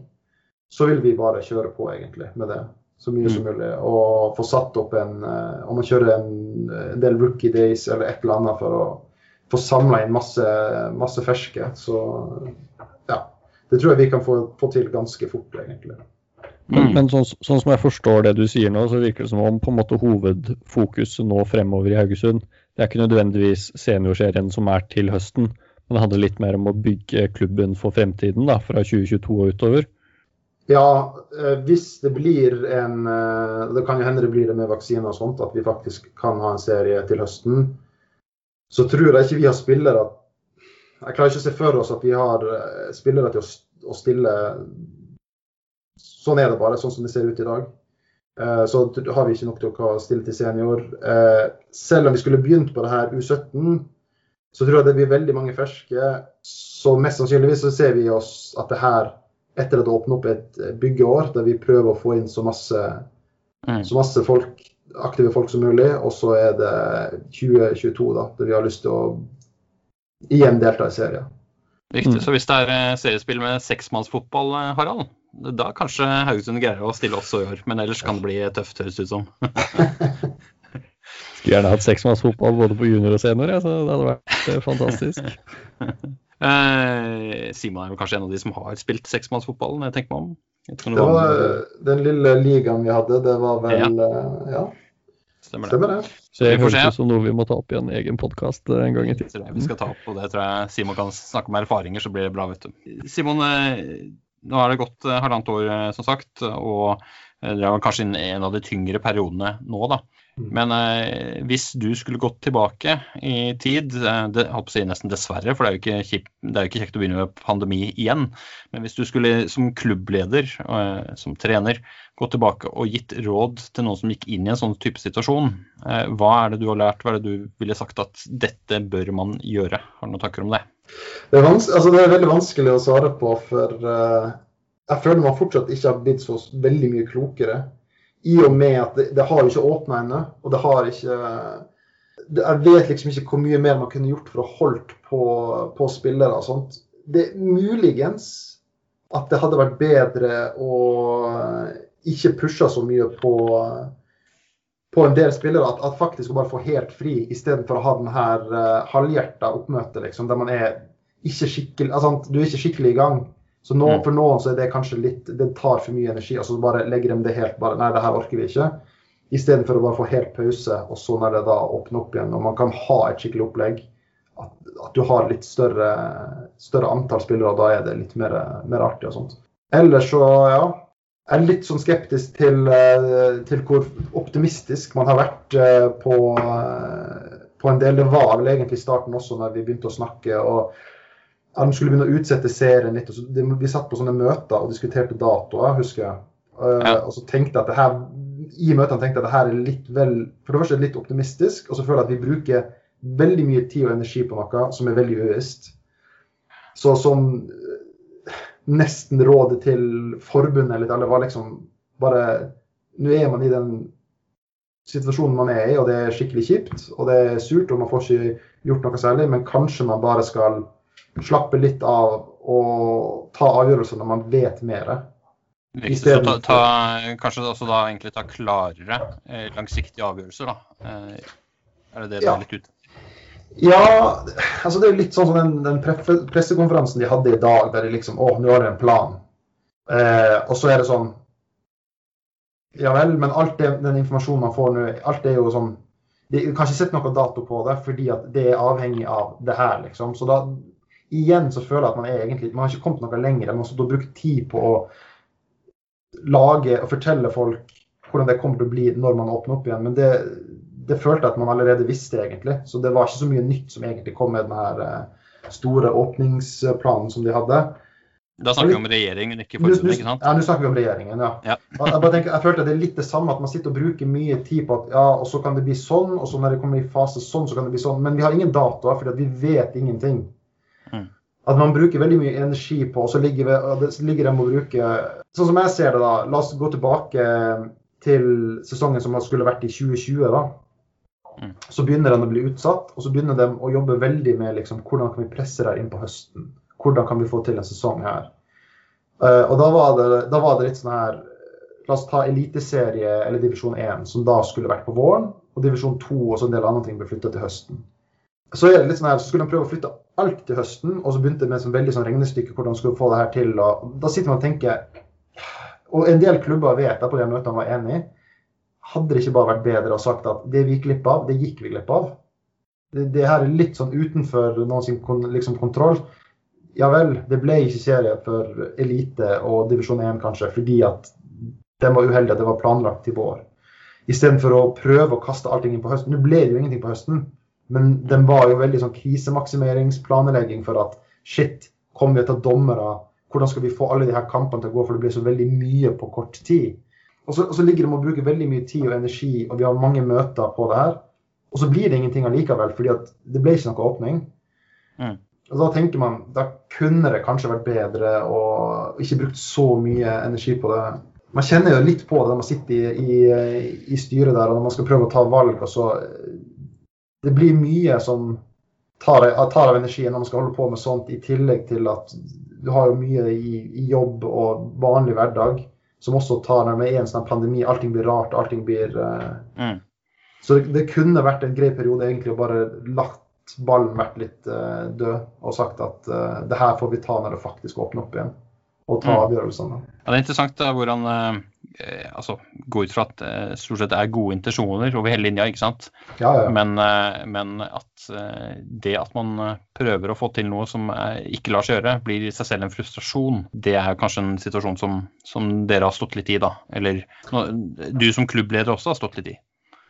så vil vi bare kjøre på egentlig med det så mye mm. som mulig. Og få satt opp en eh, Om man kjører en, en, del rookie days eller et eller annet for å få samla inn masse, masse, ferske. Så ja. Det tror jeg vi kan få, få til ganske fort, egentlig. Men, mm. men sånn, sånn, som jeg forstår det du sier nå, så virker det som om på en måte hovedfokuset nå fremover i Haugesund, det er ikke nødvendigvis seniorserien som er til høsten, men det handler litt mer om å bygge klubben for fremtiden, da, fra 2022 og utover. Ja, eh, hvis det blir en eh, Det kan jo hende det blir det med vaksine og sånt, at vi faktisk kan ha en serie til høsten. Så tror jeg ikke vi har spillere Jeg klarer ikke å se for oss at vi har eh, spillere til å stille Sånn er det bare, sånn som det ser ut i dag. Så har vi ikke nok til å stille til senior. Selv om vi skulle begynt på det her U17, så tror jeg det blir veldig mange ferske. Så mest sannsynligvis så ser vi oss at det her etter at det åpner opp et eh, byggeår, der vi prøver å få inn så masse Mm. Så masse folk, aktive folk som mulig. Og så er det 2022, da, der vi har lyst til å igjen delta i serien. Riktig. Mm. Så hvis det er eh, seriespill med seksmannsfotball, eh, Harald, da kanskje Haugesund greier å stille også i år. Men ellers kan det bli tøft, høres det ut som. Skulle gjerne hatt seksmannsfotball både på junior og senior, ja, så det hadde vært fantastisk. Eh, Simon er vel kanskje en av de som har spilt seksmannsfotball, jeg tenker meg om. Det var var, den lille ligaen vi hadde, det var vel Ja. Ja, stemmer det. stemmer det. Så det høres ut som noe vi må ta opp i en egen podkast en gang i tiden. vi skal ta opp, og det tror jeg Simon kan snakke om erfaringer, så blir det bra, vet du. Simon, eh, nå er det gått eh, halvannet år, eh, som sagt, og eh, dere er kanskje i en av de tyngre periodene nå, da. Mm. Men eh, hvis du skulle gått tilbake i tid, eh, det holdt på å si nesten dessverre, for det er jo ikke, kjip, det er jo ikke kjekt å begynne med pandemi igjen, men hvis du skulle som klubbleder, eh, som trener, gått tilbake og gitt råd til noen som gikk inn i en sånn type situasjon, eh, hva er det du har lært, hva er det du ville sagt at dette bør man gjøre? Har du noen tanker om det? Det er, vans altså, det er veldig vanskelig å svare på, for eh, jeg føler man fortsatt ikke har blitt så veldig mye klokere. I og med at det, det har ikke åpna ennå, og det har ikke det, Jeg vet liksom ikke hvor mye mer man kunne gjort for å holdt på, på spillere og sånt. Det er muligens at det hadde vært bedre å ikke pushe så mye på på en del spillere at, at faktisk å bare få helt fri istedenfor å ha den her uh, halvhjerta oppmøtet, liksom, der man er ikke skikkelig altså, Du er ikke skikkelig i gang. Så nå, Mm. for noen så er det kanskje litt Det tar for mye energi, og så bare legger de det helt bare Nei, det her orker vi ikke. Istedenfor å bare få helt pause, og så når det da åpner opp igjen, og man kan ha et skikkelig opplegg, at, at du har litt større, større antall spillere, og da er det litt mer, mer artig og sånt. Ellers så, ja. Jeg er litt sånn skeptisk til, eh, til hvor optimistisk man har vært eh, på, eh, på en del. Det var vel egentlig starten også, når vi begynte å snakke. og De skulle begynne å utsette serien litt. så, de, Vi satt på sånne møter og diskuterte datoer, husker jeg. Uh, Ja. Og så tenkte jeg at det her, I møtene tenkte jeg at det her er litt vel For det første litt optimistisk, og så føler jeg at vi bruker veldig mye tid og energi på noe som er veldig uvisst. Så sånn eh, nesten rådet til forbundet eller alle var liksom bare Nå er man i den situasjonen man er i, og det er skikkelig kjipt. Og det er surt, og man får ikke gjort noe særlig, men kanskje man bare skal slappe litt av og ta avgjørelser når man vet mer. Riktig, så ta, ta, kanskje også da egentlig ta klarere, eh, langsiktige avgjørelser, da. Eh, er det det du Ja. er litt ute? Ja, altså det er litt sånn som den, den pressekonferansen de hadde i dag, der de liksom Å, nå har de en plan. Eh, og så er det sånn Ja vel, men alt det, den informasjonen man får nå, alt det er jo sånn De kan ikke sette noen dato på det, fordi at det er avhengig av det her, liksom. Så da igjen så føler jeg at man er egentlig Man har ikke kommet noe lenger. Man har brukt tid på å lage og fortelle folk hvordan det kommer til å bli når man åpner opp igjen. Men det, det følte jeg at man allerede visste, egentlig. Så det var ikke så mye nytt som egentlig kom med den her eh, store åpningsplanen som de hadde. Da snakker vi om regjeringen, ikke forbundet, ikke sant? Ja, nå snakker vi om regjeringen, ja. Ja. Jeg, bare tenker, jeg følte det er litt det samme, at man sitter og bruker mye tid på at ja, og så kan det bli sånn, og så når det kommer i fase sånn, så kan det bli sånn. Men vi har ingen datoer, fordi vi vet ingenting. Mm. At man bruker veldig mye energi på, og så ligger, vi, ligger de og bruker Sånn som jeg ser det, da. La oss gå tilbake til sesongen som skulle vært i 2020. da. Mm. Så begynner den å bli utsatt, og så begynner de å jobbe veldig med liksom, hvordan kan vi presse det inn på høsten. Hvordan kan vi få til en sesong her. Uh, og da var, det, da var det litt sånn her La oss ta eliteserie eller divisjon 1, som da skulle vært på våren. Og divisjon 2 og så en del andre ting ble flytta til høsten. Så er det litt sånn her, så skulle de prøve å flytte alt til høsten, og så begynte det med et sånn veldig sånn regnestykke hvordan de skulle få det her til. og Da sitter man og tenker Og en del klubber vet at på de møtene var enig i. Hadde det ikke bare vært bedre å sagt at det vi gikk glipp av, det gikk vi glipp av. Det, det her er litt sånn utenfor noen sin liksom kontroll. Ja vel, det ble ikke serie for elite og divisjon 1 kanskje, fordi at den var uheldig at det var planlagt til vår. Istedenfor å prøve å kaste allting inn på høsten. Nå ble det jo ingenting på høsten, men den var jo veldig sånn krisemaksimeringsplanlegging for at shit, kommer vi til dommere? Hvordan skal vi få alle de her kampene til å gå, for det blir så veldig mye på kort tid. Og så, og så ligger det med å bruke veldig mye tid og energi, og vi har mange møter på det her. Og så blir det ingenting allikevel, fordi at det ble ikke noe åpning. Mm. Og da tenker man, da kunne det kanskje vært bedre å ikke brukt så mye energi på det. man kjenner jo litt på det når man sitter i, i, i, styret der og når man skal prøve å ta valg. og så Det blir mye som tar, tar av energien når man skal holde på med sånt, i tillegg til at du har jo mye i, i jobb og vanlig hverdag som også tar deg er en sånn pandemi. Allting blir rart, allting blir uh, mm. Så det, det, kunne vært en grei periode egentlig å bare latt ballen vært litt uh, død og sagt at uh, det her får vi ta når det faktisk åpner opp igjen og ta mm. avgjørelsene. Ja, det er interessant da, hvordan altså, Gå ut fra at det eh, stort sett er gode intensjoner over hele linja, ikke sant. Ja, ja. Men, eh, men, at eh, det at man eh, prøver å få til noe som eh, ikke lar seg gjøre, blir i seg selv en frustrasjon. Det er kanskje en situasjon som, som dere har stått litt i, da. Eller du som klubbleder også har stått litt i.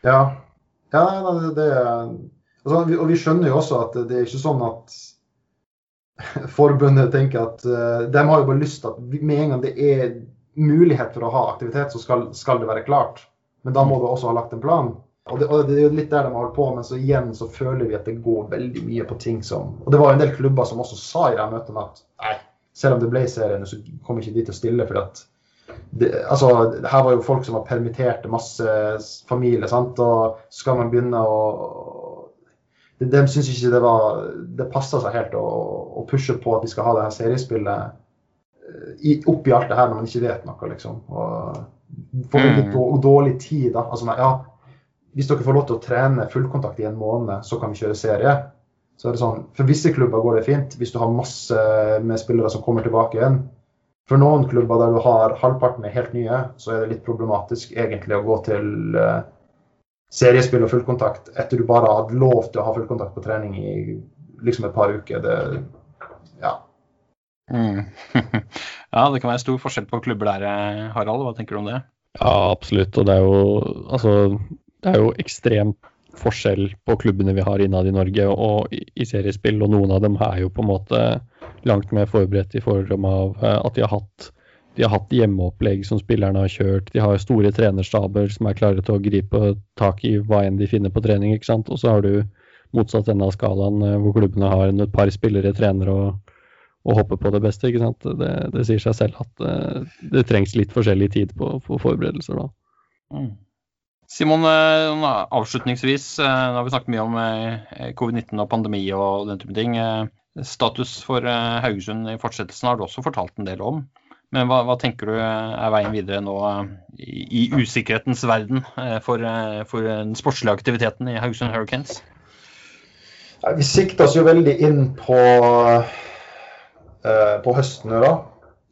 Ja, ja det, altså, Og vi skjønner jo også at det er ikke sånn at forbundet tenker at de har jo bare lyst til at med en gang det er mulighet for å ha aktivitet, så skal, skal det være klart. Men da må du også ha lagt en plan. Og det, og det, er jo litt der de har holdt på, men så igjen så føler vi at det går veldig mye på ting som Og det var jo en del klubber som også sa i de møtene at nei, selv om det ble serien, så kom ikke de til å stille. fordi at det, altså, her var jo folk som var permitterte, masse familie. sant, Og skal man begynne å de syns ikke det var Det passa seg helt å, å, pushe på at vi skal ha det her seriespillet oppi alt det her når man ikke vet noe, liksom. Og får litt mm. dårlig tid, da. Altså, ja, hvis dere får lov til å trene fullkontakt i en måned, så kan vi kjøre serie. Så er det sånn, For visse klubber går det fint, hvis du har masse med spillere som kommer tilbake igjen. For noen klubber der du har halvparten er helt nye, så er det litt problematisk egentlig å gå til uh, seriespill og fullkontakt etter du bare har hatt lov til å ha fullkontakt på trening i liksom et par uker. Det. Mm. ja, det kan være stor forskjell på klubber der, eh, Harald. Hva tenker du om det? Ja, absolutt. Og det er jo, altså, det er jo ekstrem forskjell på klubbene vi har innad i Norge og i, seriespill. Og noen av dem er jo på en måte langt mer forberedt i form av eh, at de har hatt de har hatt hjemmeopplegg som spillerne har kjørt. De har store trenerstaber som er klare til å gripe tak i hva enn de finner på trening. ikke sant? Og så har du motsatt ende av skalaen eh, hvor klubbene har et par spillere, trenere og, og hoppe på det beste. ikke sant? Det, det sier seg selv at uh, det trengs litt forskjellig tid på, på forberedelser da. Mm. Simon, eh, avslutningsvis, nå har vi snakket mye om covid-19 og pandemi og den type ting. Status for Haugesund i fortsettelsen har du også fortalt en del om. Men hva, hva, tenker du er veien videre nå i, i usikkerhetens verden eh, for, eh, for, den sportslige aktiviteten i Haugesund Hurricanes? Vi sikter oss jo veldig inn på, på høsten da.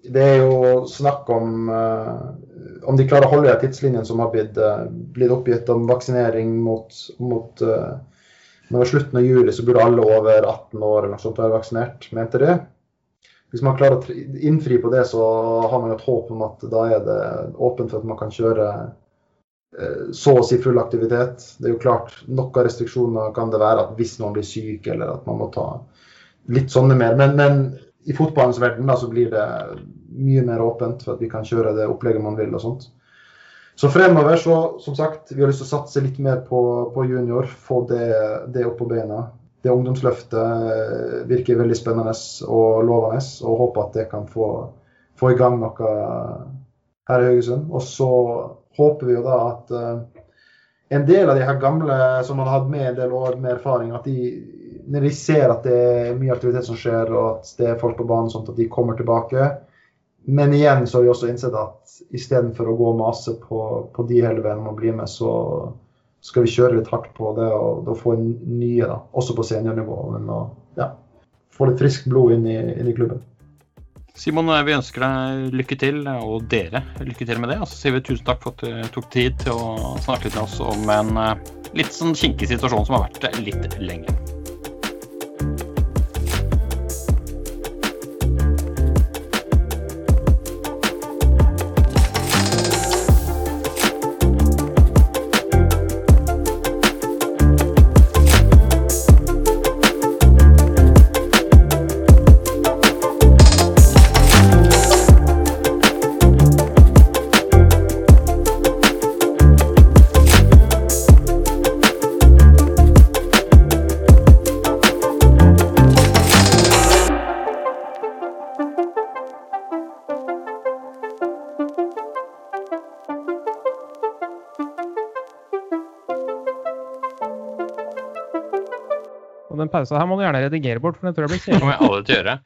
Det er jo snakk om uh, om de klarer å holde tidslinjen som har blitt, uh, blitt oppgitt om vaksinering mot, mot Når slutten av juli så burde alle over 18 år eller noe sånt være vaksinert, mente de hvis man klarer å innfri på det, så har man et håp om at da er det åpent for at man kan kjøre eh, så å si full aktivitet. Det er jo klart, Noen restriksjoner kan det være at hvis noen blir syk, eller at man må ta litt sånne mer. Men, men i fotballens verden da, så blir det mye mer åpent for at vi kan kjøre det opplegget man vil og sånt. Så fremover, så som sagt, vi har lyst til å satse litt mer på, på junior. Få det, det opp på beina det ungdomsløftet eh, virker veldig spennende og lovende. Og håper at det kan få, få i gang noe her i Haugesund. Og så håper vi jo da at uh, en del av de her gamle som har hatt med en del år med erfaring, at de, når de ser at det er mye aktivitet som skjer, og at det er folk på banen, sånt at de kommer tilbake. Men igjen så har vi også innsett at istedenfor å gå og mase på, på de hele veien om å bli med, så skal vi kjøre litt hardt på det og, og få nye, da, også på seniornivå. Men å ja, få litt friskt blod inn i, inn i, klubben. Simon, vi ønsker deg lykke til, og dere lykke til med det. Og så sier vi tusen takk for at du tok tid til å snakke litt med oss om en eh, litt sånn kinkig situasjon som har vært litt lenge. Pausa her må du gjerne redigere bort, for det tror jeg blir Det kjedelig. kommer alle til å gjøre.